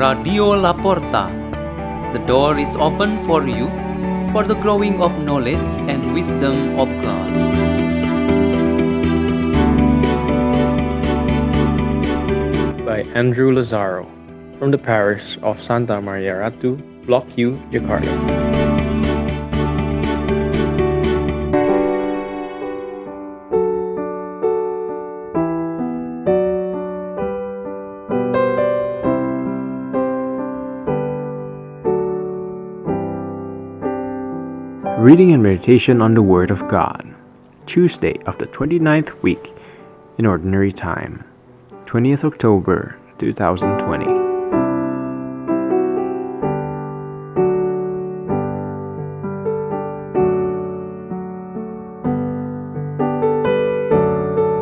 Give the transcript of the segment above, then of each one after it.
Radio La Porta. The door is open for you for the growing of knowledge and wisdom of God. By Andrew Lazaro from the parish of Santa Maria Ratu, Block Q, Jakarta. Reading and Meditation on the Word of God. Tuesday of the 29th week in Ordinary Time, 20th October 2020.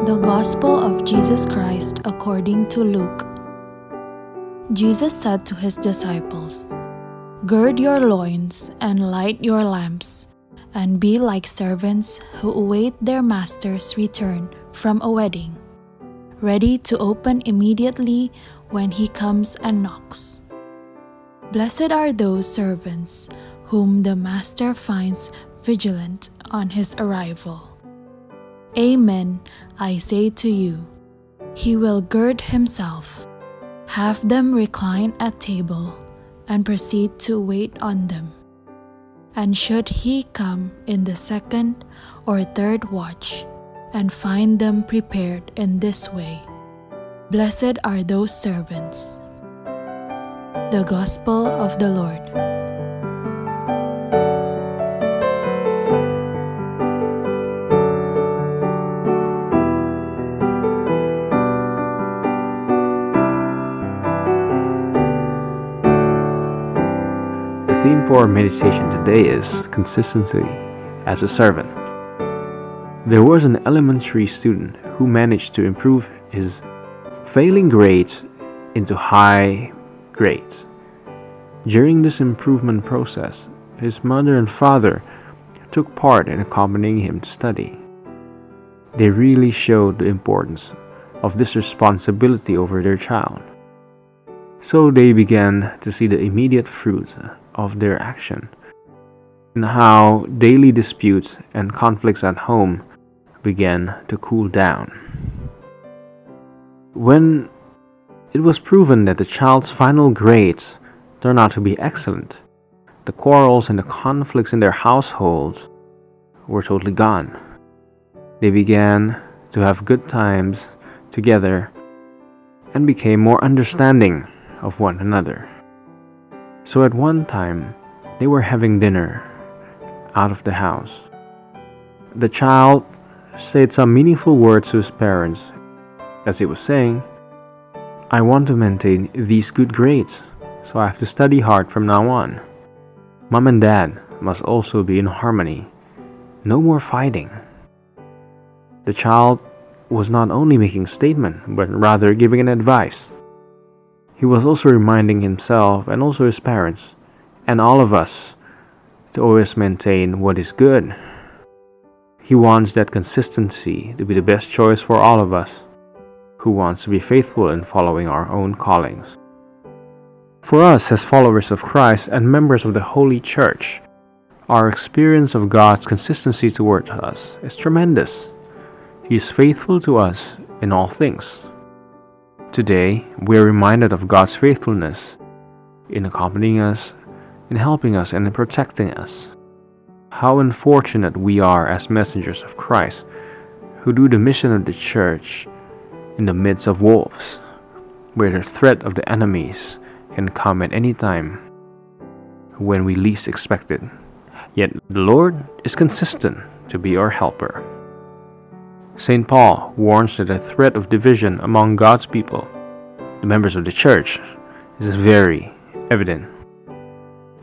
The Gospel of Jesus Christ according to Luke. Jesus said to his disciples, Gird your loins and light your lamps, and be like servants who await their master's return from a wedding, ready to open immediately when he comes and knocks. Blessed are those servants whom the master finds vigilant on his arrival. Amen, I say to you, he will gird himself, have them recline at table, and proceed to wait on them. And should he come in the second or third watch, and find them prepared in this way, blessed are those servants. The Gospel of the Lord. For our meditation today is consistency as a servant. There was an elementary student who managed to improve his failing grades into high grades. During this improvement process, his mother and father took part in accompanying him to study. They really showed the importance of this responsibility over their child. So they began to see the immediate fruits of their action, and how daily disputes and conflicts at home began to cool down. When it was proven that the child's final grades turned out to be excellent, the quarrels and the conflicts in their households were totally gone. They began to have good times together and became more understanding of one another. So at one time, they were having dinner out of the house. The child said some meaningful words to his parents as he was saying, I want to maintain these good grades, so I have to study hard from now on. Mom and dad must also be in harmony. No more fighting. The child was not only making a statement, but rather giving an advice. He was also reminding himself and also his parents and all of us to always maintain what is good. He wants that consistency to be the best choice for all of us who wants to be faithful in following our own callings. For us, as followers of Christ and members of the Holy Church, our experience of God's consistency towards us is tremendous. He is faithful to us in all things. Today, we are reminded of God's faithfulness in accompanying us, in helping us, and in protecting us. How unfortunate we are as messengers of Christ who do the mission of the church in the midst of wolves, where the threat of the enemies can come at any time when we least expect it. Yet the Lord is consistent to be our helper. St. Paul warns that the threat of division among God's people, the members of the church, is very evident.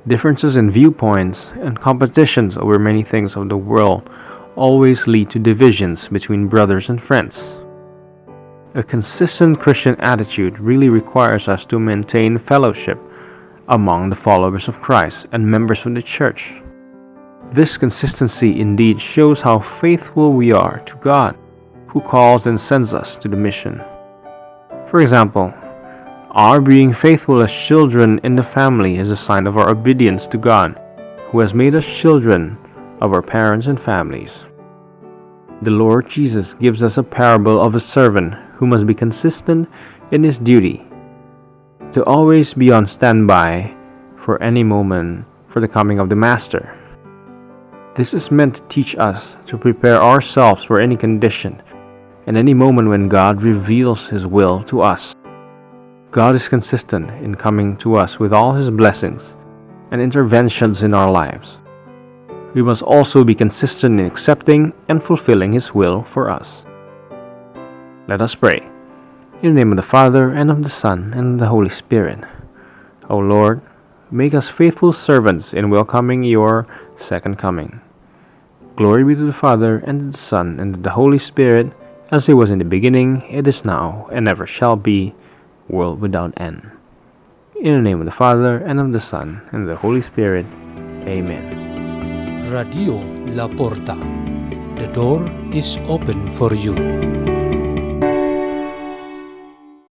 Differences in viewpoints and competitions over many things of the world always lead to divisions between brothers and friends. A consistent Christian attitude really requires us to maintain fellowship among the followers of Christ and members of the church. This consistency indeed shows how faithful we are to God, who calls and sends us to the mission. For example, Our being faithful as children in the family is a sign of our obedience to God, who has made us children of our parents and families. The Lord Jesus gives us a parable of a servant who must be consistent in his duty, to always be on standby for any moment for the coming of the Master. This is meant to teach us to prepare ourselves for any condition and any moment when God reveals His will to us. God is consistent in coming to us with all His blessings and interventions in our lives. We must also be consistent in accepting and fulfilling His will for us. Let us pray. In the name of the Father, and of the Son, and of the Holy Spirit. O Lord, make us faithful servants in welcoming your second coming. Glory be to the Father, and to the Son, and to the Holy Spirit, as it was in the beginning, it is now, and ever shall be, world without end. In the name of the Father, and of the Son, and of the Holy Spirit. Amen. Radio La Porta. The door is open for you.